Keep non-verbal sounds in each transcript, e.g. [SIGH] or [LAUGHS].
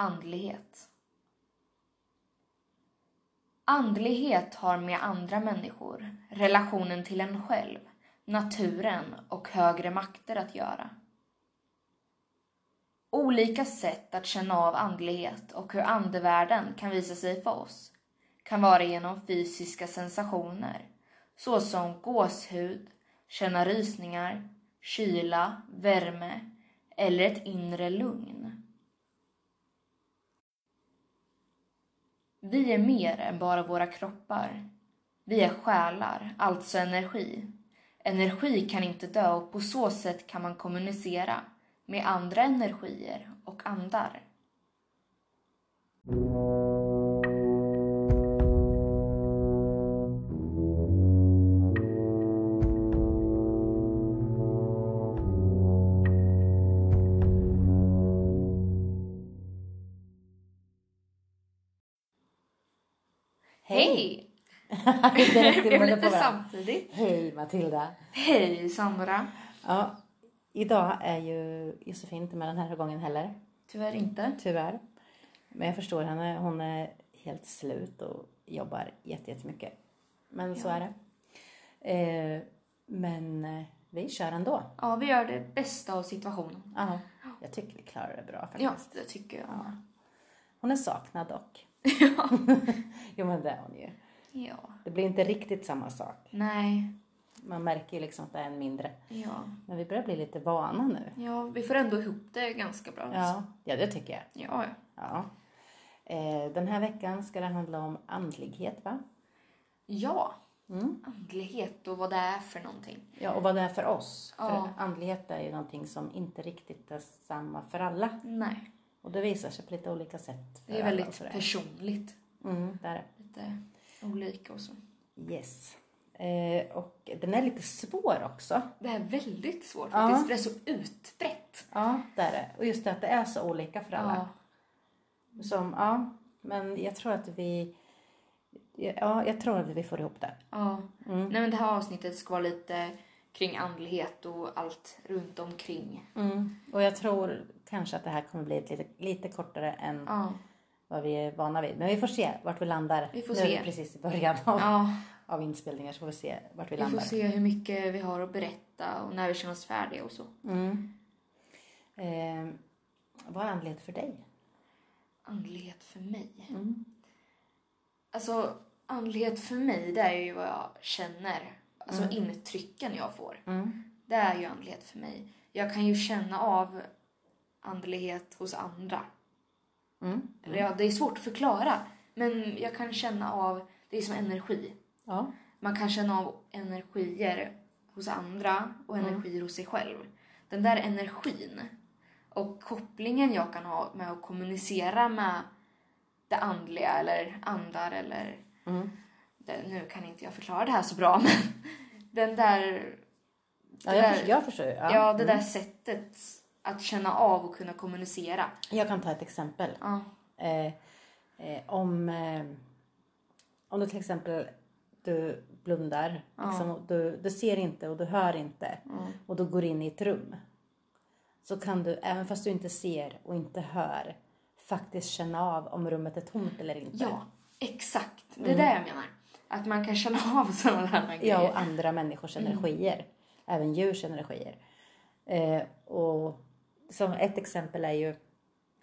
Andlighet. Andlighet har med andra människor, relationen till en själv, naturen och högre makter att göra. Olika sätt att känna av andlighet och hur andevärlden kan visa sig för oss kan vara genom fysiska sensationer såsom gåshud, känna rysningar, kyla, värme eller ett inre lugn. Vi är mer än bara våra kroppar. Vi är själar, alltså energi. Energi kan inte dö och på så sätt kan man kommunicera med andra energier och andar. Hej! Direkt i munnen på lite varandra. samtidigt? Hej Matilda. Hej Sandra. Ja, idag är ju Josefin inte med den här gången heller. Tyvärr inte. Tyvärr. Men jag förstår henne. Hon är helt slut och jobbar jätte- jättemycket. Men så Ja. är det. Eh, men eh, vi kör ändå. Ja, vi gör det bästa av situationen. Ja, jag tycker vi klarar det bra Ja, faktiskt. det tycker jag. Ja. Hon är saknad dock. [LAUGHS] Ja. Jo men det är hon ju. ja. Det blir inte riktigt samma sak. Nej. Man märker ju liksom att det är en mindre. Ja. Men vi börjar bli lite vana nu. Ja, vi får ändå ihop det ganska bra. Ja, ja det tycker jag. Ja, ja. Ja. Eh, den här veckan ska det handla om andlighet va? Ja. Mm. Andlighet och vad det är för någonting. Ja, och vad det är för oss. Ja. För andlighet är ju någonting som inte riktigt är samma för alla. Nej. Och det visar sig på lite olika sätt. Det är väldigt sådär. personligt. Mm, det är Lite olika och så. det. Yes. Eh, och den är lite svår också. Det är väldigt svårt Ja. faktiskt, för det är så utbrett. Ja, det är det. Och just det att det är så olika för alla. Ja. Som, ja, men jag tror att vi... Ja, jag tror att vi får ihop det. ja. Mm. Nej men det här avsnittet ska vara lite kring andlighet och allt runt omkring. Mm. Och jag tror kanske att det här kommer bli lite, lite kortare än Ja. vad vi är vana vid. Men vi får se vart vi landar. Vi får nu är se. vi precis i början av, Ja. av inspelningen så får vi se vart vi, Vi får landar. se hur mycket vi har att berätta och när vi känner oss färdiga och så. Mm. Eh, vad är andlighet för dig? Andlighet för mig? Mm. Alltså, andlighet för mig, det är ju vad jag känner. Alltså intrycken jag får. Mm. Det är ju andlighet för mig. Jag kan ju känna av andlighet hos andra. Mm. Eller ja, det är svårt att förklara. Men jag kan känna av, det är som energi. Ja. Man kan känna av energier hos andra och energier hos sig själv. Den där energin och kopplingen jag kan ha med att kommunicera med det andliga eller andar eller... Mm. Det, nu kan inte jag förklara det här så bra [LAUGHS] men den där... Ja, jag, där- förstår, jag förstår. Ja, Ja, det Mm. där sättet att känna av och kunna kommunicera. Jag kan ta ett exempel. Ja. Eh, eh, om, eh, om du till exempel du blundar, liksom, och du, du ser inte och du hör inte och du går in i ett rum. Så kan du, även fast du inte ser och inte hör, faktiskt känna av om rummet är tomt eller inte. Ja, exakt. Det är det jag menar. Att man kan känna av [LAUGHS] sådana där grejer. Mm. Ja, och andra människors energier. Även djurs energier. Eh, och som ett exempel är ju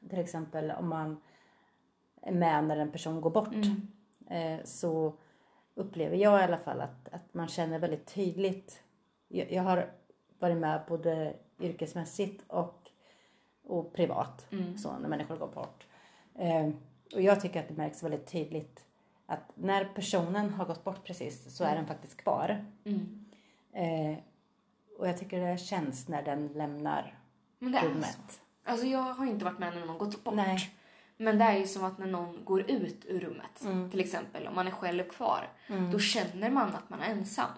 till exempel om man är med när en person går bort. Eh, så upplever jag i alla fall att, att man känner väldigt tydligt. Jag, jag har varit med både yrkesmässigt och, och privat. Så när människor går bort. Eh, och jag tycker att det märks väldigt tydligt att när personen har gått bort precis så är den faktiskt kvar. Mm. Eh, och jag tycker det känns när den lämnar Men det är rummet. så. Alltså jag har inte varit med när någon gått bort. Nej. Men det är ju som att när någon går ut ur rummet, Mm. till exempel om man är själv kvar, då känner man att man är ensam.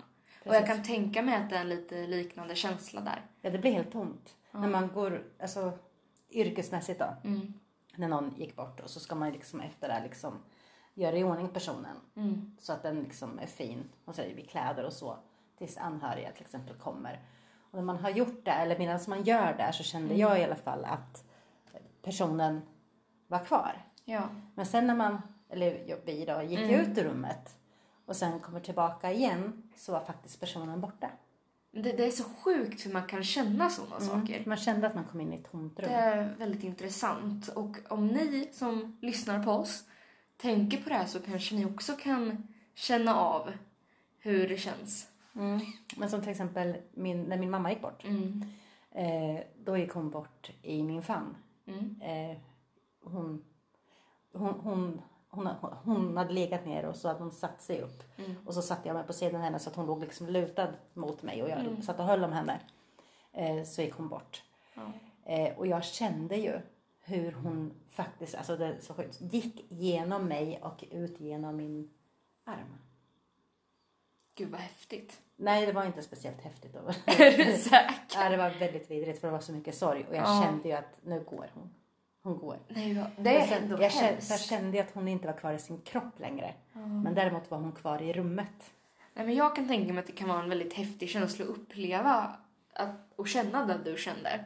Och jag kan tänka mig att det är en lite liknande känsla där. Ja, det blir helt tomt. När man går, alltså yrkesmässigt då. Mm. När någon gick bort och så ska man liksom efter det liksom göra i ordning personen. Mm. Så att den liksom är fin. Och så är vid kläder och så. Tills anhöriga till exempel kommer. Och när man har gjort det, eller medan man gör det så kände jag i alla fall att personen var kvar. Ja. Men sen när man, eller vi då, gick ut ur rummet och sen kommer tillbaka igen så var faktiskt personen borta. Det, det är så sjukt hur man kan känna sådana saker. Man kände att man kom in i ett tomt rum. Det är väldigt intressant. Och om ni som lyssnar på oss tänker på det här så kanske ni också kan känna av hur det känns. Mm. Men som till exempel min, när min mamma gick bort. Mm. Eh, då gick hon bort i min famn. Mm. Eh, hon, hon, hon, hon, hon hade legat ner och så hade hon satt sig upp. Mm. Och så satte jag mig på sidan henne så att hon låg liksom lutad mot mig och jag satt och höll om henne. Eh, så gick hon bort. Ja. Eh, och jag kände ju hur hon faktiskt, alltså det så gick genom mig och ut genom min arm. Gud vad häftigt. Nej, det var inte speciellt häftigt då. Är du säker? ja, det var väldigt vidrigt för det var så mycket sorg och jag Ja. kände ju att nu går hon. Hon går. Nej, det är ändå jag, kände, jag kände att hon inte var kvar i sin kropp längre. Men däremot var hon kvar i rummet. Nej, men jag kan tänka mig att det kan vara en väldigt häftig känsla att uppleva att, och känna det du kände.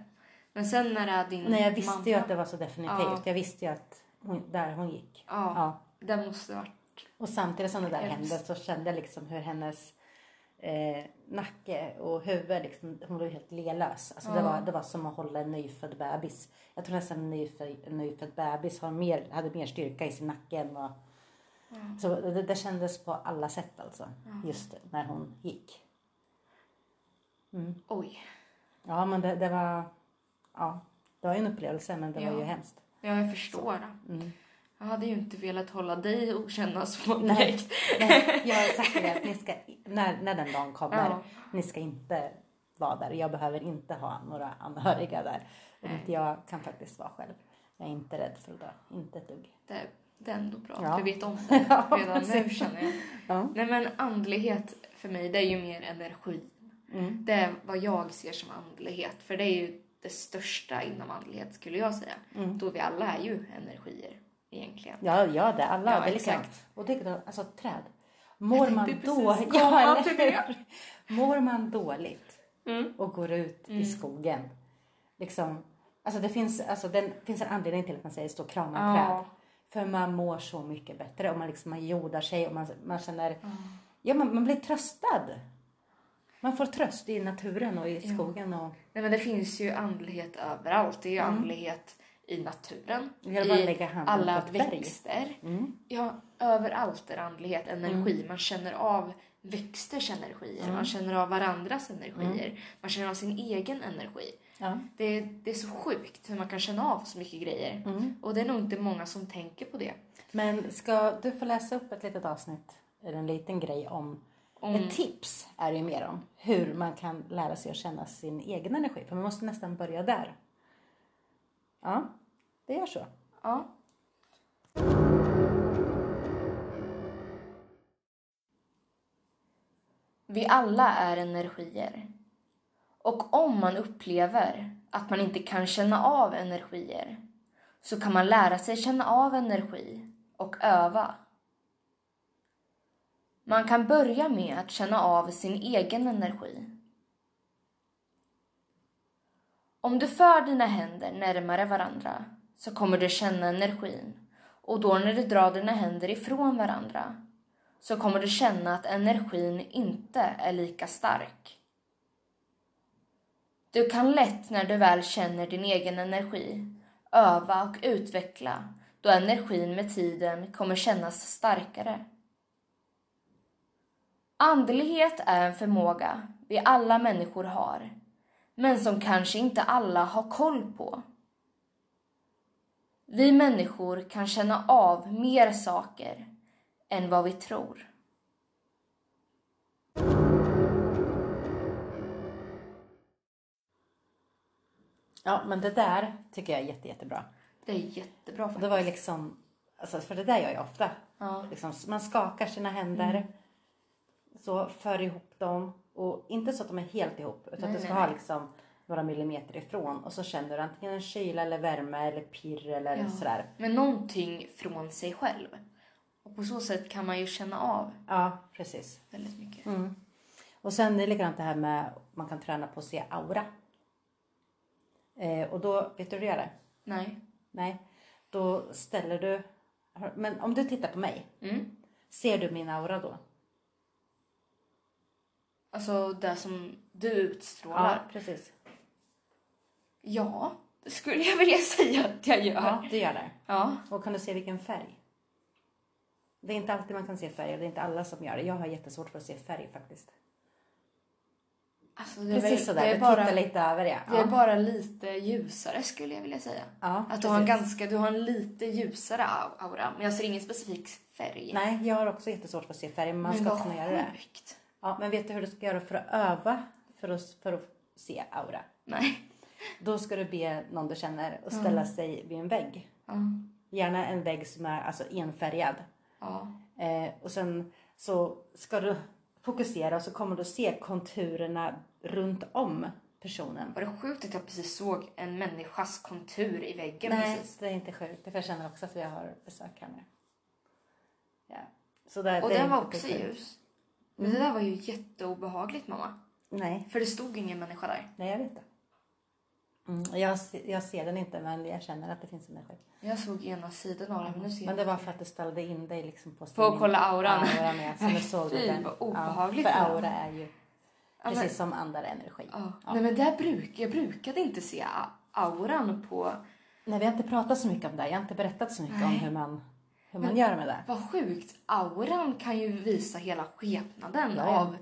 Men sen när det är din Nej, jag visste mamma, ju att det var så definitivt. Ja. Jag visste ju att hon, där hon gick. Ja, Ja. det måste varit... Och samtidigt som det där hände så kände jag liksom hur hennes eh, nacke och huvud, liksom, hon blev helt lelös. Alltså det, Ja. var, det var som att hålla en nyfödd bebis. Jag tror nästan en nyfödd, en nyfödd bebis har mer, hade mer styrka i sin nacke än vad... Så det, det kändes på alla sätt alltså. Just när hon gick. Oj. Ja men det, det var... Ja, det var ju en upplevelse men det var Ja. ju hemskt. Ja, jag förstår det. Jag hade ju inte velat hålla dig och känna så Nej, direkt. nej, jag har sagt det att ni ska, när, när den dagen kommer, Ja. ni ska inte vara där. Jag behöver inte ha några anhöriga där. Jag kan faktiskt vara själv. Jag är inte rädd för att dö. Inte ett dugg. Det, det är ändå bra Ja. du vet om det [LAUGHS] Ja, redan nu precis. känner jag. Ja. Nej men andlighet för mig det är ju mer energi. Mm. Det är vad jag ser som andlighet. För det är ju det största inom andlighet skulle jag säga. Mm. Då vi alla är ju energier egentligen. Ja, ja det. Alla. Ja, det exakt. Och det alltså träd. Mår man, då, [LAUGHS] ja, eller? Mår man dåligt Mm. och går ut i Mm. skogen. Liksom, alltså det finns, alltså det finns en anledning till att man säger stå och krama Ja. träd. För man mår så mycket bättre och man liksom man jordar sig och man, man känner, ja man, man blir tröstad. Man får tröst i naturen och i skogen och Nej men det finns ju andlighet överallt. Det är ju andlighet i naturen. I alla växter. mm, Ja, överallt är andlighet energi. Man känner av växters energier. Man känner av varandras energier. Man känner av sin egen energi. ja. Det, det är så sjukt hur man kan känna av så mycket grejer. Mm. Och det är nog inte många som tänker på det. Men ska du få läsa upp ett litet avsnitt, eller en liten grej om, ett tips är det ju mer om hur man kan lära sig att känna sin egen energi. För man måste nästan börja där. Ja, vi gör så. Ja. Vi alla är energier. Och om man upplever att man inte kan känna av energier så kan man lära sig känna av energi och öva. Man kan börja med att känna av sin egen energi. Om du för dina händer närmare varandra så kommer du känna energin och då när du drar dina händer ifrån varandra så kommer du känna att energin inte är lika stark. Du kan lätt när du väl känner din egen energi öva och utveckla då energin med tiden kommer kännas starkare. Andlighet är en förmåga vi alla människor har men som kanske inte alla har koll på. Vi människor kan känna av mer saker än vad vi tror. Ja, men det där tycker jag är jätte, jättebra. Det är jättebra faktiskt. det var ju liksom, alltså för det där gör jag ofta. Ja. Liksom, man skakar sina händer, så för ihop dem och inte så att de är helt ihop utan Nej, att du ska nej, ha liksom några millimeter ifrån och så känner du antingen en kyla eller värme eller pirr eller Ja. sådär. Men någonting från sig själv. Och på så sätt kan man ju känna av Ja, precis. väldigt mycket. Mm. Och sen är det likadant det här med man kan träna på att se aura. Eh, och då, vet du hur du gör det? Nej. Nej. Då ställer du, men om du tittar på mig, Mm. ser du min aura då? Alltså det som du utstrålar. precis. Ja, det skulle jag vilja [LAUGHS] säga att jag gör. Ja, du gör det. Ja. Och kan du se vilken färg? Det är inte alltid man kan se färg och det är inte alla som gör det. Jag har jättesvårt för att se färg faktiskt. Alltså, Precis väl, sådär, det är du bara, tittar lite över det. Det är Ja. bara lite ljusare skulle jag vilja säga. Ja, Att du har, en precis. ganska, du har en lite ljusare au- aura. Men jag ser ingen specifik färg. Nej, jag har också jättesvårt för att se färg men man men ska kunna göra det. Ja, men vet du hur du ska göra för att öva för att, för att se aura? Nej. Då ska du be någon du känner att ställa sig vid en vägg. Gärna en vägg som är alltså enfärgad. Eh, och sen så ska du fokusera och så kommer du se konturerna runt om personen. Var det sjukt att jag precis såg en människas kontur i väggen Nej, precis? det är inte sjukt. För jag känner också att vi har besök här nu. Ja. Så där, Och den var också sjukt. ljus. Men det där var ju jätteobehagligt mamma. Nej, För det stod ingen människa där. nej jag vet det. Mm, jag, jag ser den inte men jag känner att det finns energi. Jag såg ena sidan av den men nu ser Men det var för att du ställde in dig liksom på För att kolla auran. auran ja, så nu såg du [LAUGHS] den. vad obehagligt Ja, för aura är ju Ja, men- precis som andra energi. Ja. Nej men där bruk, jag brukade inte se auran på... Nej, vi har inte pratat så mycket om det. Jag har inte berättat så mycket om Nej. hur man, hur man gör med det. Vad sjukt. Auran kan ju visa hela skepnaden Ja, ja. av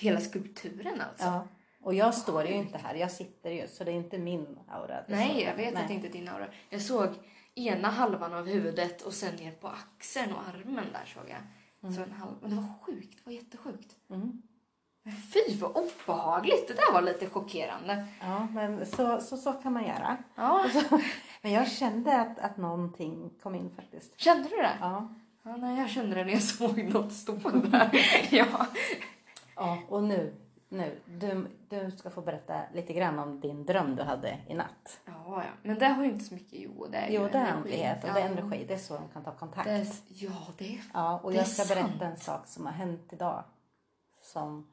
hela skulpturen alltså. Ja. Och jag står ju inte här. Jag sitter ju, så det är inte min aura. Nej, så. jag vet Nej. att det inte är din aura. Jag såg ena halvan av huvudet och sen ner på axeln och armen där såg jag. Så en halv... Men det var sjukt, det var jättesjukt. Mm. Men fy vad obehagligt, det där var lite chockerande. Ja, men så, så, så kan man göra. Ja, [LAUGHS] Men jag kände att, att någonting kom in faktiskt. kände du det? Ja. Ja, nej, jag kände det när jag [LAUGHS] såg något stå där. [LAUGHS] ja. ja och nu, nu du, du ska få berätta lite grann om din dröm du hade i natt. Ja, ja, men det har ju inte så mycket, jo det är ju Jo, det är andlighet och ja. det är energi. Det är så de kan ta kontakt. Det är, ja, det är Ja, och Det jag ska sant. berätta en sak som har hänt idag. Som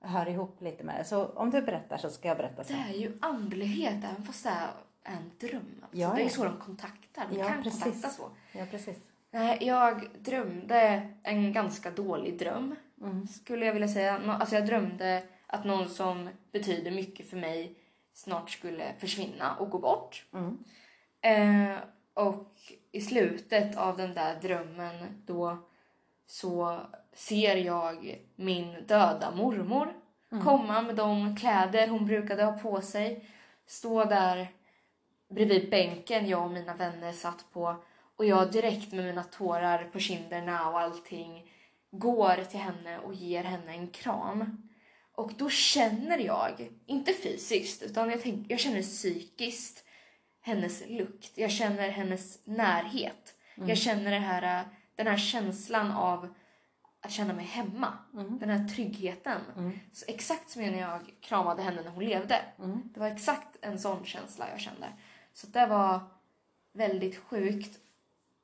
hör ihop lite med det. Så om du berättar så ska jag berätta Det sen. är ju andlighet även fast det är en dröm. Alltså, Ja, det är ju så de kontaktar. De Ja, kan precis. kontakta så. Ja, precis. Jag drömde en ganska dålig dröm. Mm. Skulle jag vilja säga. Alltså jag drömde att någon som betyder mycket för mig snart skulle försvinna och gå bort. Mm. Eh, och i slutet av den där drömmen då så ser jag min döda mormor komma med de kläder hon brukade ha på sig. Stå där bredvid bänken jag och mina vänner satt på och jag direkt med mina tårar på kinderna och allting går till henne och ger henne en kram. Och då känner jag, inte fysiskt, utan jag, tänk, jag känner psykiskt hennes lukt. Jag känner hennes närhet. Jag känner det här, den här känslan av att känna mig hemma. Den här tryggheten. Så exakt som när jag kramade henne när hon levde. Det var exakt en sån känsla jag kände. Så det var väldigt sjukt.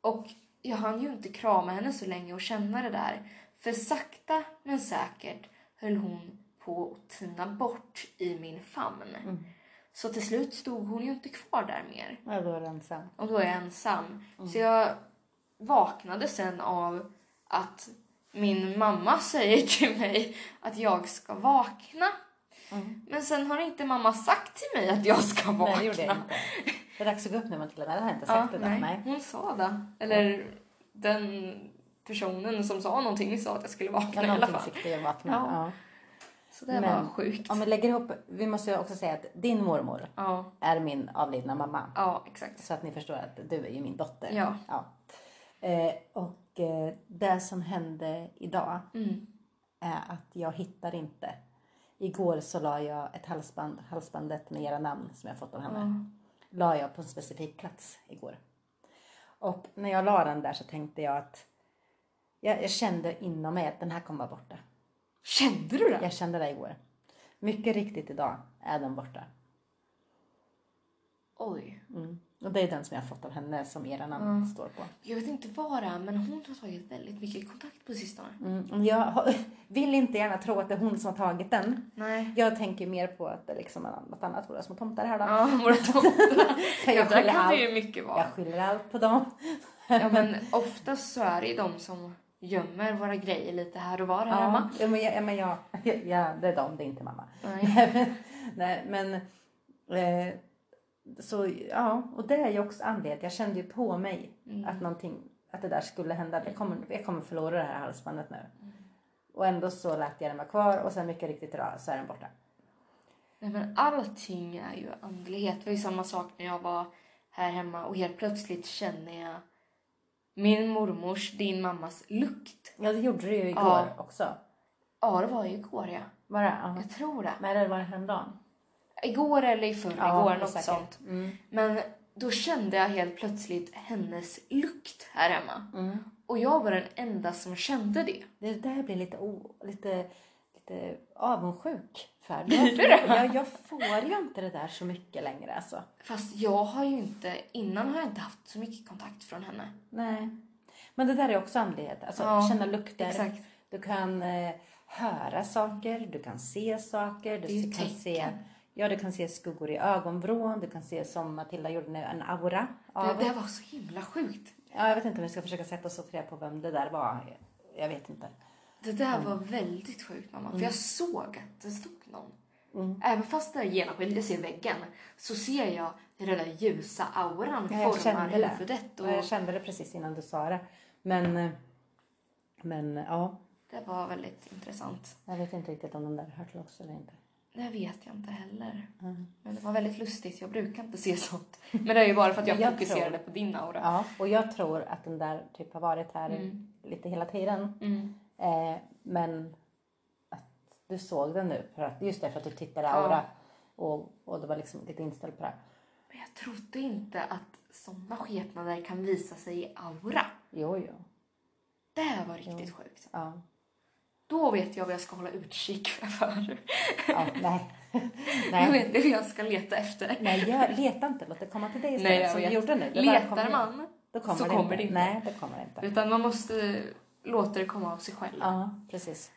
Och jag hann ju inte krama henne så länge och känna det där. För sakta men säkert höll hon på att tina bort i min famn. Så till slut stod hon ju inte kvar där mer. Ja, då är du ensam. Och då är jag ensam. Så jag vaknade sen av att min mamma säger till mig att jag ska vakna. Men sen har inte mamma sagt till mig att jag ska vakna. Nej, det gjorde jag inte. Det är dags att gå upp nu Matilda. Det har jag inte Ja, sagt idag. nej, Nej. hon sa det. Eller den personen som sa någonting sa att jag skulle vakna Men i alla fall. fick dig vakna. Ja. Ja. Så det Men- var sjukt. Om vi lägger ihop, vi måste ju också säga att din mormor Ja, är min avlidna mamma. ja exakt. Så att ni förstår att du är ju min dotter. Ja. Eh, och eh, det som hände idag Mm. är att jag hittar inte. Igår så la jag ett halsband, halsbandet med era namn som jag fått av henne. La jag på en specifik plats igår. Och när jag la den där så tänkte jag att jag, jag kände inom mig att den här kommer vara borta. Kände du det? Jag kände det igår. Mycket riktigt idag är den borta. Oj. Och det är den som jag har fått av henne som era namn står på. Jag vet inte vad det är, men hon har tagit väldigt mycket kontakt på sistone. Mm. Jag [LAUGHS] vill inte gärna tro att det är hon som har tagit den. Nej. Jag tänker mer på att det är liksom något annat, våra små tomtar här då. Ja, våra tomtar. [LAUGHS] Jag ja, där kan allt. det ju mycket vara. Jag skyller allt på dem. Ja, men [LAUGHS] oftast så är det ju de som gömmer våra grejer lite här och var här hemma. Ja, men jag, ja, men jag, ja, det är dem, det är inte mamma. Nej. [LAUGHS] Nej, men eh, så ja, och det är ju också anledningen. Jag kände ju på mig Mm. att någonting, att det där skulle hända. Jag kommer, jag kommer förlora det här halsbandet nu. Mm. Och ändå så lät jag den vara kvar och sen mycket riktigt idag så är den borta. Nej, men allting är ju andlighet. Det var ju samma sak när jag var här hemma och helt plötsligt känner jag min mormors, din mammas lukt. Ja, det gjorde du ju igår Ja. också. Ja, det var ju igår ja. Var det? Ja. Jag tror det. Men det var det häromdagen? Igår eller i förrgår, något säkert. sånt. Mm. Men då kände jag helt plötsligt hennes lukt här hemma. Mm. Och jag var den enda som kände det. Det där blir lite, o, lite, lite avundsjuk för. [LAUGHS] Det? Jag, jag får ju inte det där så mycket längre alltså. Fast jag har ju inte, innan har jag inte haft så mycket kontakt från henne. Nej. Men det där är också andlighet. Alltså Ja, känna lukter. exakt. Du kan eh, höra saker, du kan se saker. Du Det kan tecken. se, ja, du kan se skuggor i ögonvrån. Du kan se som Matilda gjorde nu, en aura. Det, Av. det var så himla sjukt. Ja, jag vet inte om vi ska försöka sätta oss och sortera på vem det där var. Jag vet inte. Det där var väldigt sjukt mamma. Mm. För jag såg att det stod någon. Även fast det är genomskinligt, jag ser väggen, så ser jag hur den där ljusa auran Ja, jag formar kände det. huvudet. Och Ja, Jag kände det precis innan du sa det. Men, eh, men ja, det var väldigt intressant. jag vet inte riktigt om de där hör till oss eller inte. Det vet jag inte heller. Mm. Men det var väldigt lustigt. Jag brukar inte se sånt. Men det är ju bara för att [LAUGHS] jag, Jag fokuserade tror- på din aura. Ja, och jag tror att den där typ har varit här Mm. lite hela tiden. Eh, men att du såg den nu, för att, just därför att du tittade Ja. aura. Och, och det var liksom lite inställd på det. Men jag trodde inte att såna skepnader kan visa sig i aura. Jo, jo. Det var riktigt sjukt. Ja. Då vet jag vad jag ska hålla utkik för. ja nej. [LAUGHS] Jag nej. vet inte vad jag ska leta efter. Nej, jag, leta inte. Låt det komma till dig Nej, istället. jag som du vet. gjorde nu. Det Letar man Då kommer, så det, kommer inte. det inte. Nej, det kommer det inte. Utan man måste låta det komma av sig själv. Ja, precis.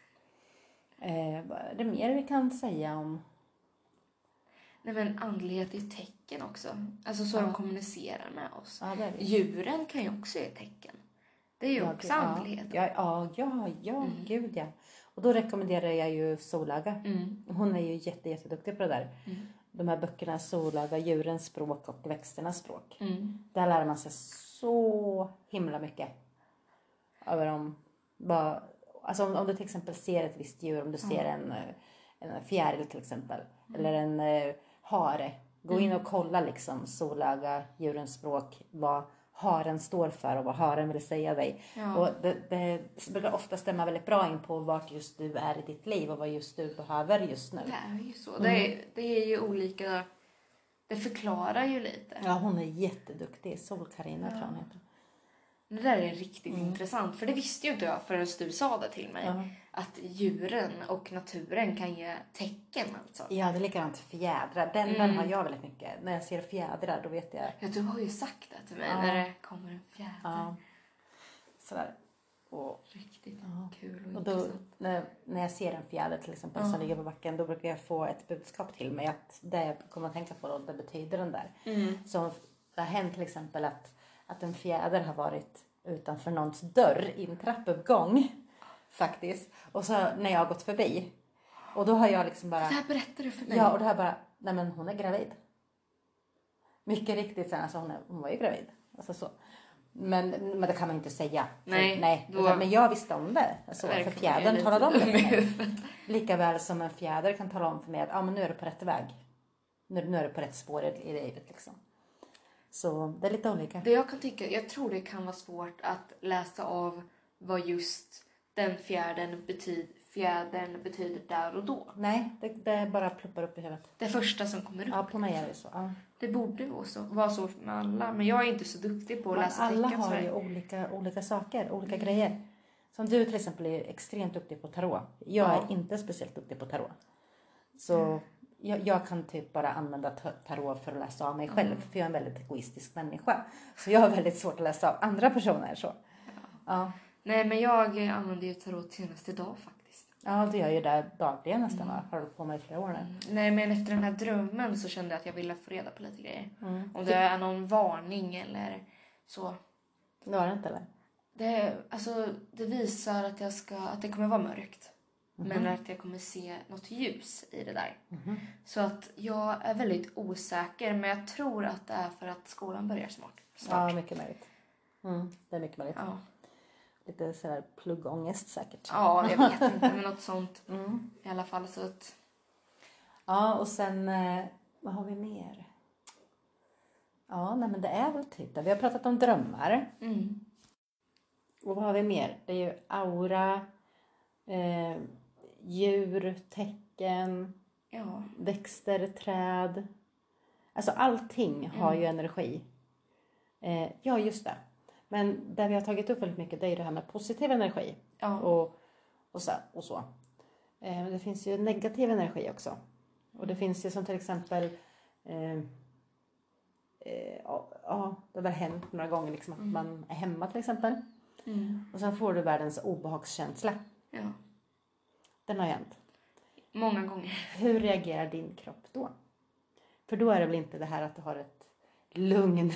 Eh, vad är det mer vi kan säga om... Nej men andlighet är ett tecken också. Alltså så Ja. de kommunicerar med oss. Ja, det är det. Djuren kan ju också ge tecken. Det är ju Ja, också gud, andlighet. Ja, ja, ja, ja gud ja. Och då rekommenderar jag ju Solaga. Mm. Hon är ju jätte, jätteduktig på det där. Mm. De här böckerna Solaga, djurens språk och växternas språk. Mm. Där lär man sig så himla mycket. Över om vad, alltså om, om du till exempel ser ett visst djur, om du ser en, eh, en fjäril till exempel. Eller en eh, hare. Gå in och kolla liksom Solaga, djurens språk, vad haren står för och vad haren vill säga dig. Ja. Och det, det brukar ofta stämma väldigt bra in på vart just du är i ditt liv och vad just du behöver just nu. Det är ju så. Mm. Det, är, det är ju olika... Det förklarar ju lite. Ja, hon är jätteduktig. Sol-Carina tror jag hon heter. Det där är riktigt intressant. För det visste ju inte jag förrän du sa det till mig. Ja. Att djuren och naturen kan ge tecken alltså. Ja, det är likadant fjädrar. Den, den Mm. har jag väldigt mycket. När jag ser fjädrar då vet jag. Ja, du har ju sagt det till mig Ja. när det kommer en fjäder. Ja. Sådär. Och, Riktigt Ja. kul och, och då, intressant. när, när jag ser en fjäder till exempel som ligger på backen då brukar jag få ett budskap till mig att det jag kommer att tänka på då, det betyder den där. Mm. Så det har hänt till exempel att, att en fjäder har varit utanför någons dörr i en trappuppgång. Faktiskt. Och så när jag har gått förbi. Och då har jag liksom bara... Det här berättar du för mig. Ja, och det här bara, nej men hon är gravid. Mycket riktigt, sen, alltså hon, är, hon var ju gravid. Alltså så. Men, men det kan man inte säga. För, Nej, nej då- men jag visste om det. Alltså, för fjädern jag talade om det för mig. [LAUGHS] Lika väl som en fjäder kan tala om för mig att ah, men nu är du på rätt väg. Nu, nu är du på rätt spår i, i livet liksom. Så det är lite olika. Det jag kan tycka, jag tror det kan vara svårt att läsa av vad just den fjädern, betyd, fjädern betyder där och då. Nej, det, det bara pluppar upp i huvudet. Det första som kommer upp. Ja, på mig är det så. Ja. Det borde vara så, vara så med alla, men jag är inte så duktig på att Men läsa alla tecken. har sådär. ju olika, olika saker, olika Mm. grejer. Som du till exempel är extremt duktig på tarot. Jag Ja. är inte speciellt duktig på tarot. Så jag, jag kan typ bara använda ta- tarot för att läsa av mig själv. För jag är en väldigt egoistisk människa. Så jag har väldigt svårt att läsa av andra personer. Så. Ja. Nej, men jag eh, använder ju tarot senast idag faktiskt. ja, du gör ju det dagligen nästan va? Har hållit på med i flera år nu. Nej, men efter den här drömmen så kände jag att jag ville få reda på lite grejer. Mm. Om det är någon varning eller så. Det var det inte eller? Det, alltså, det visar att, jag ska, att det kommer vara mörkt. Mhm. Men att jag kommer se något ljus i det där. Så att jag är väldigt osäker. Men jag tror att det är för att skolan börjar snart. snart. Ja, mycket möjligt. Mm, det är mycket möjligt. Ja. Lite sådär pluggångest säkert. ja, jag vet inte. Men något sånt [LAUGHS] Mm. i alla fall. Så att, Ja, och sen eh, vad har vi mer? Ja, nej men det är väl typ det. Vi har pratat om drömmar. mm. Och vad har vi mer? Det är ju aura, eh, djur, tecken, Ja. växter, träd. Alltså allting har ju energi. Eh, ja, just det. Men det vi har tagit upp väldigt mycket det är ju det här med positiv energi. Ja. Och, och så. Och så. Eh, men det finns ju negativ energi också. Och det finns ju som till exempel eh, eh, ja, ja, det har väl hänt några gånger liksom att man är hemma till exempel. Mm. Och sen får du världens obehagskänsla. ja. Den har hänt. Många gånger. Hur reagerar din kropp då? För då är det väl inte det här att du har ett lugn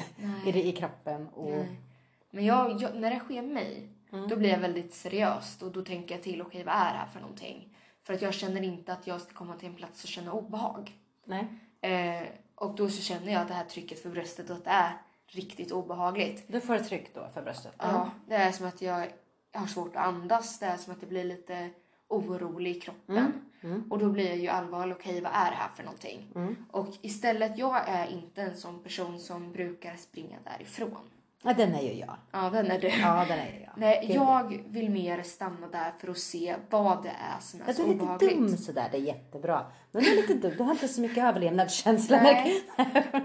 i, det- i kroppen och Nej. Men jag, jag, när det sker mig, Mm. då blir jag väldigt seriöst och då tänker jag till, okej vad är det här för någonting? För att jag känner inte att jag ska komma till en plats och känna obehag. nej. Eh, och då så känner jag att det här trycket för bröstet och att det är riktigt obehagligt. Du får ett tryck då för bröstet. Ja, det är som att jag har svårt att andas. Det är som att det blir lite orolig i kroppen. Och då blir jag ju allvarlig. Okej, vad är det här för någonting? Och istället, jag är inte en sån person som brukar springa därifrån. Ja, den är ju jag. Ja, den är du. Ja, den är jag. Nej, jag vill mer stanna där för att se vad det är som är Ja, så du är lite obehagligt. dum sådär, det är jättebra. Men du är lite dum, du har inte så mycket överlevnadskänsla. Nej, [LAUGHS]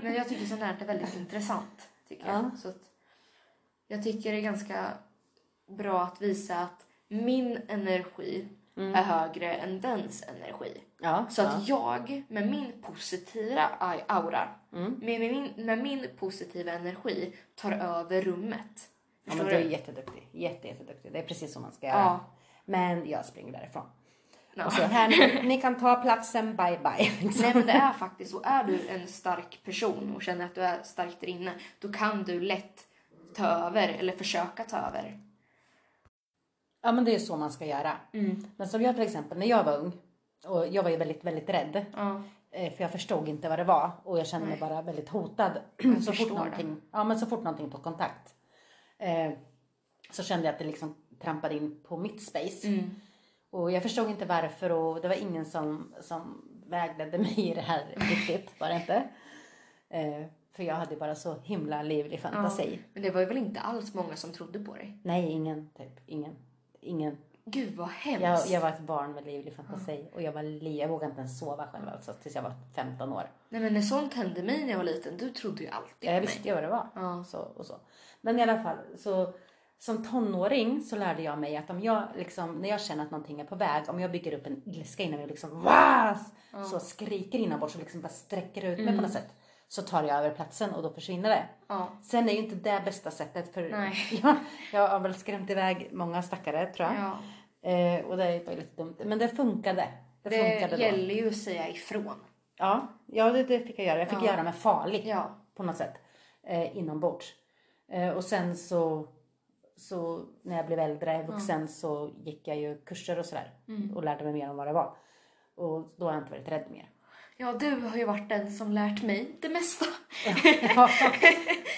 men jag tycker sånt här är väldigt intressant. Tycker jag. Så att jag tycker det är ganska bra att visa att min energi är högre än dens energi. Ja, Så att jag med min positiva aura, Mm. med, med, min, med min positiva energi tar över rummet. ja, men du är du? jätteduktig. Jätte, jätteduktig. Det är precis som man ska göra. Ja. Men jag springer därifrån. Ja. Och så här, ni, ni kan ta platsen, bye bye. Liksom. [LAUGHS] Nej men det är faktiskt så. Är du en stark person och känner att du är stark där inne, då kan du lätt ta över eller försöka ta över. Ja men det är så man ska göra. Mm. Men som jag till exempel, när jag var ung och jag var ju väldigt, väldigt rädd. Ja. Eh, För jag förstod inte vad det var och jag kände mig bara väldigt hotad. [CLEARS THROAT] så, fort det. någonting, ja, men så fort någonting tog kontakt. Eh, så kände jag att det liksom trampade in på mitt space. Mm. Och jag förstod inte varför och det var ingen som, som vägledde mig i det här [LAUGHS] riktigt. Var det inte. Eh, för jag hade bara så himla livlig fantasi. Men det var ju väl inte alls många som trodde på dig? Nej, ingen typ. Ingen. Ingen. Gud vad hemskt. Jag, jag var ett barn med livlig fantasi och jag var li- jag vågade inte ens sova själv alltså, tills jag var 15 år. Nej men när sånt hände mig när jag var liten, du trodde ju alltid Jag visste ju vad det var. Ja. Så, och så. Men i alla fall, så, som tonåring så lärde jag mig att om jag liksom, när jag känner att någonting är på väg, om jag bygger upp en ilska inom mig liksom vas, så skriker inombords och liksom bara sträcker ut mig på något sätt. Så tar jag över platsen och då försvinner det. Ja. Sen är ju inte det bästa sättet för [LAUGHS] jag, jag har väl skrämt iväg många stackare tror jag. Ja. Eh, och det är lite dumt. Men det funkade. Det, Det funkade då. gäller ju att säga ifrån. Ja, ja det, det fick jag göra. Jag fick Ja. göra mig farlig Ja. på något sätt. Eh, inombords. Eh, och sen så, så när jag blev äldre, vuxen, så gick jag ju kurser och sådär. Mm. Och lärde mig mer om vad det var. Och då har jag inte varit rädd mer. Ja, du har ju varit den som lärt mig det mesta. ja, [LAUGHS]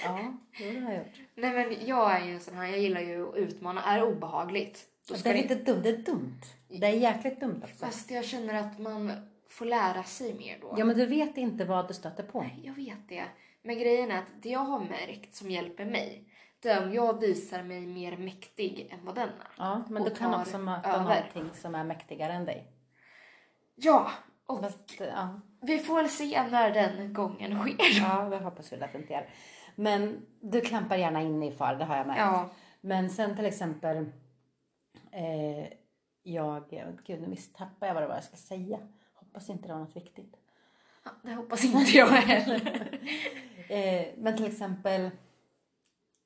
ja jo, det har jag gjort. Nej men jag är ju en sån här, jag gillar ju att utmana. Är det obehagligt? Då Det ska är det lite dumt. Det är dumt. Det är jäkligt dumt också. Fast jag känner att man får lära sig mer då. Ja, men du vet inte vad du stöter på. Jag vet det. Men grejen är att det jag har märkt som hjälper mig, det är om jag visar mig mer mäktig än vad den är. Ja, men du kan också möta över. någonting som är mäktigare än dig. Ja, och Fast, ja. Vi får väl se när den gången sker. Ja, det hoppas vi att det inte gör. Men du klampar gärna in i far, det har jag märkt. Ja. Men sen till exempel, eh, jag, gud nu visst tappade jag vad det var jag ska säga. Hoppas inte det var något viktigt. Ja, det hoppas inte jag heller. [LAUGHS] Eh, men till exempel...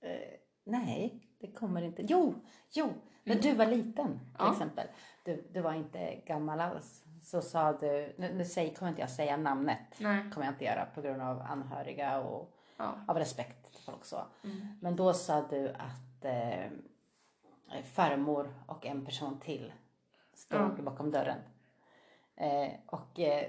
Eh, nej, det kommer inte. Jo, jo. När du var liten till Ja. exempel. Du, du var inte gammal alls. Så sa du, nu, nu säger, kommer inte jag säga namnet. Nej. kommer jag inte göra på grund av anhöriga och Ja. av respekt till folk så. Mm. Men då sa du att eh, farmor och en person till stod Ja. bakom dörren. Eh, och eh,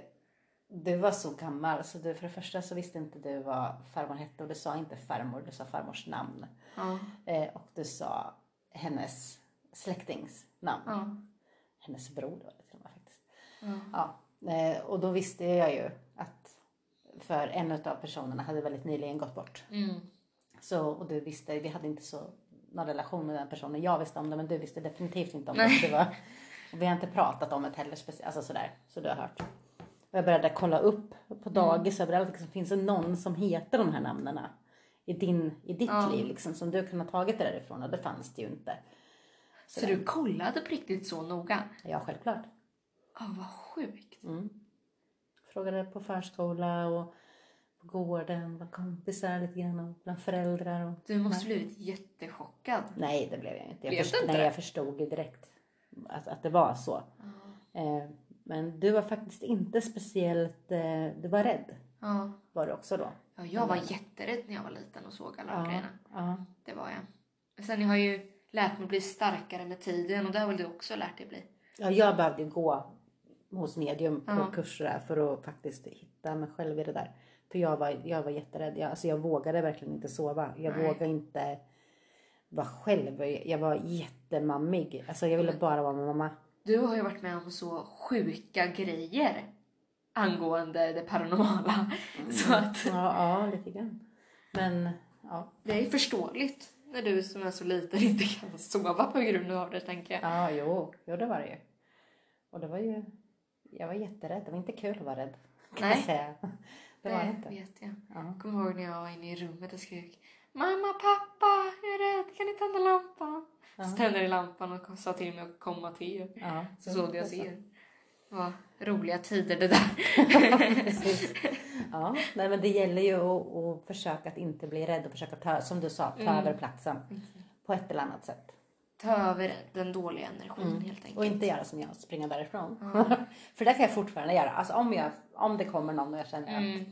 du var så gammal så du, för det första så visste inte du vad farmor hette och du sa inte farmor, du sa farmors namn. Ja. Eh, och du sa hennes släktings namn. Hennes bror faktiskt. Ja. Eh, och då visste jag ju att för en av personerna hade väldigt nyligen gått bort. Mm. Så, och du visste, vi hade inte så någon relation med den personen. Jag visste om det men du visste definitivt inte om det. det var, vi har inte pratat om det heller, alltså sådär, så du har hört. Och jag började kolla upp på dagis överallt, liksom, finns det någon som heter de här namnen i, din, i ditt Ja. liv liksom, som du kunnat tagit det därifrån och det fanns det ju inte. Så du kollade på riktigt så noga? Ja, självklart. Ja, vad sjukt. Mm. Frågade på förskola och på gården, bland kompisar lite grann och bland föräldrar. Och... Du måste blivit jättechockad. Nej, det blev jag inte. Jag, Blev först- inte nej, jag förstod direkt att, att det var så. Eh, men du var faktiskt inte speciellt, eh, du var rädd Ja. var du också då. ja, jag var jätterädd när jag var liten och såg alla de Ja, grejerna. ja. Det var jag. Sen jag har ju lärt mig att bli starkare med tiden och det har väl du också lärt dig bli? ja, jag behövde gå hos medium på Ja. kurser där för att faktiskt hitta mig själv i det där. För jag var, jag var jätterädd. Jag, alltså jag vågade verkligen inte sova. Jag Nej. vågade inte vara själv. Jag var jättemammig. Alltså jag ville bara vara med mamma. Du har ju varit med om så sjuka grejer angående det paranormala. Så att Ja, ja lite grann. Men ja, det är förståeligt när du som är så liten inte kan sova på grund av det tänker jag. ja jo, jo det var det ju. Och det var ju, jag var jätterädd. Det var inte kul att vara rädd. Kan Nej. jag säga. Det var det det inte. vet jag. Ja. Jag kommer ihåg när jag var inne i rummet och skrek Mamma, pappa, jag är rädd, kan ni tända lampan? Så tände de lampan och sa till mig att komma till er. Ja, Så såg jag är er. Det var roliga tider det där. [LAUGHS] Ja, nej, men det gäller ju att, att försöka att inte bli rädd och försöka ta, som du sa, ta Mm. över platsen på ett eller annat sätt. Ta över den dåliga energin helt enkelt. Och inte göra som jag, springa därifrån. [LAUGHS] För det kan jag fortfarande göra. Alltså om, jag, om det kommer någon och jag känner att Mm.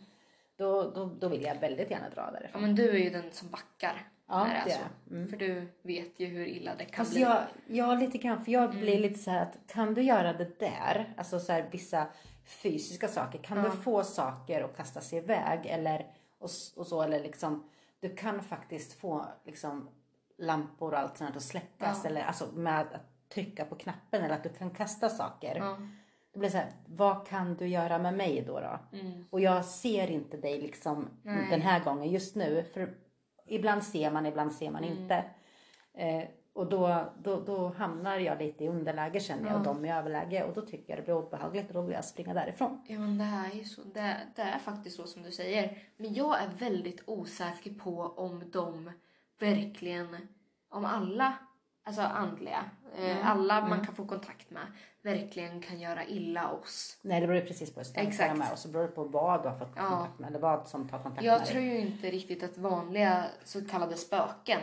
då, då, då vill jag väldigt gärna dra Ja därifrån. men du är ju den som backar Ja, när det är det så. jag. Mm. För du vet ju hur illa det kan Fast bli. jag, ja, lite grann. För jag Mm. blir lite så här att kan du göra det där, alltså så här vissa fysiska saker. Kan Ja. du få saker att kasta sig iväg eller och, och så eller liksom. Du kan faktiskt få liksom lampor och allt sånt att släckas Ja. eller alltså med att trycka på knappen eller att du kan kasta saker. Ja. Det blir så här, vad kan du göra med mig då? då? Mm. Och jag ser inte dig liksom Nej. den här gången just nu. För ibland ser man, ibland ser man Mm. inte. Eh, och då, då, då hamnar jag lite i underläge känner jag och Ja. de i överläge. Och då tycker jag det blir obehagligt och då vill jag springa därifrån. Ja men det här är ju så. Det, det är faktiskt så som du säger. Men jag är väldigt osäker på om de verkligen, om alla, alltså andliga, eh, alla man kan få kontakt med, verkligen kan göra illa oss. Nej det beror ju precis på hur är. Och så beror det på vad du har fått kontakt med. Eller vad som tar kontakt Jag med tror dig. ju inte riktigt att vanliga så kallade spöken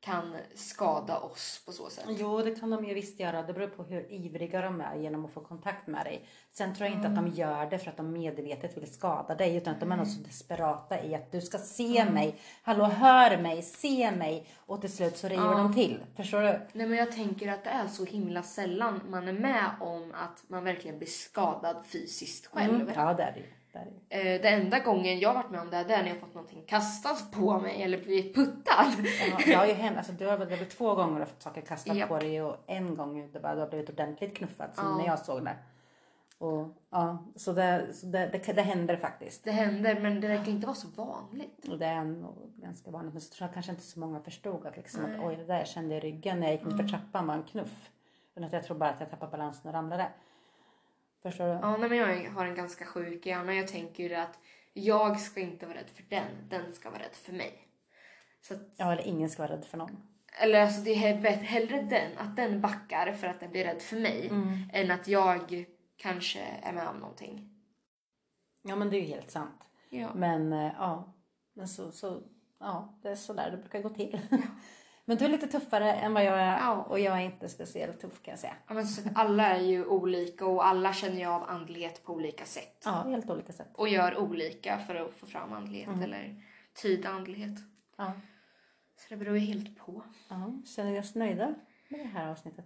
kan skada oss på så sätt. Jo, det kan de ju visst göra. Det beror på hur ivriga de är genom att få kontakt med dig. Sen tror jag inte att de gör det för att de medvetet vill skada dig. Utan att de är nog så desperata i att du ska se mig. Hallå, hör mig, se mig. Och till slut så river de till. Förstår du? Nej men jag tänker att det är så himla sällan man är med om att man verkligen blir skadad fysiskt själv. Mm. Ja, det är det Det det. Eh, Det enda gången jag varit med om det är när jag fått någonting kastat på mig eller blivit puttad. Ja, jag har ju hänt, alltså, du har väl det två gånger du har fått saker kastat Japp. på dig och en gång det bara, du har blivit ordentligt knuffad som Ja. när jag såg det. Och, ja, så det, så det, det, det händer faktiskt. Det händer men det verkar inte vara så vanligt. Och det är nog ganska vanligt. Men så tror jag kanske inte så många förstod att, liksom, att oj, det där kände jag i ryggen när jag gick ner för trappan var en knuff. Att jag tror bara att jag tappade balansen och ramlade. Förstår du? Ja, nej, men jag har en ganska sjuk hjärna. Jag tänker ju att jag ska inte vara rädd för den, den ska vara rädd för mig. Så att, Ja, eller ingen ska vara rädd för någon. eller alltså det är bättre- hellre den, att den backar för att den blir rädd för mig än att jag kanske är med om någonting. Ja men det är ju helt sant. Ja. Men eh, ja, men så, så, ja, det är så där det brukar gå till. Men du är lite tuffare än vad jag är Ja. och jag är inte speciellt tuff kan jag säga. Ja, men så alla är ju olika och alla känner ju av andlighet på olika sätt. Ja, helt olika sätt. Och gör olika för att få fram andlighet eller tyda andlighet. Ja. Så det beror ju helt på. ja. Känner vi oss nöjda med det här avsnittet?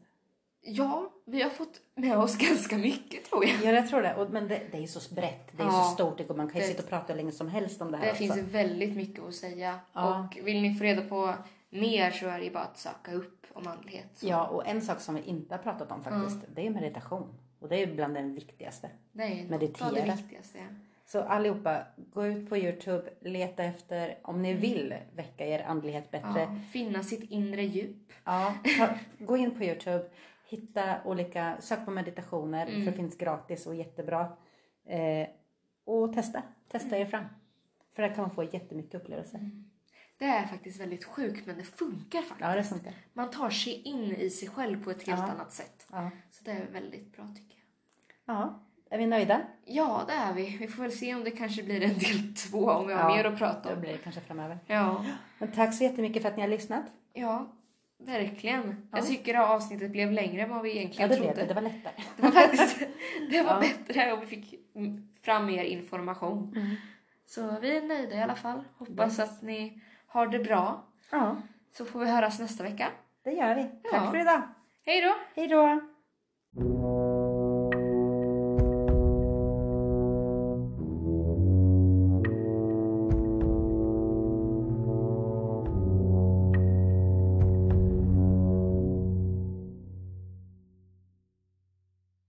Ja, vi har fått med oss ganska mycket tror jag. Ja, jag tror det. Och, men det, det är ju så brett. Det är Ja. så stort. Det går- Man kan ju Det- sitta och prata hur länge som helst om det här Det också. finns väldigt mycket att säga. Ja. Och vill ni få reda på mer så är det ju bara att söka upp om andlighet. Så Ja, och en sak som vi inte har pratat om faktiskt, det är meditation. Och det är bland den viktigaste. Det är Meditera. det viktigaste. ja. Så allihopa, gå ut på Youtube, leta efter, om ni vill väcka er andlighet bättre. Ja, finna sitt inre djup. Ja, ta, gå in på Youtube, hitta olika, sök på meditationer för det finns gratis och jättebra. Eh, och testa, testa er fram. För där kan man få jättemycket upplevelser. Det är faktiskt väldigt sjukt men det funkar faktiskt. Ja, det funkar. Man tar sig in i sig själv på ett helt Ja. annat sätt. Ja. Så det är väldigt bra tycker jag. ja, är vi nöjda? Ja, det är vi. Vi får väl se om det kanske blir en del [LAUGHS] två om vi har Ja, mer att prata Det om. blir det kanske framöver. Ja, Men tack så jättemycket för att ni har lyssnat. ja verkligen. Ja. Jag tycker det här avsnittet blev längre än vad vi Ja, egentligen det trodde. blev det. Det var lättare. Det var faktiskt [LAUGHS] det var Ja. bättre och vi fick fram mer information. Mm. Så vi är nöjda i alla fall. Hoppas att ni har det bra. Ja, Så får vi höras nästa vecka. det gör vi. Tack Ja. för idag. Hej då! Hej då!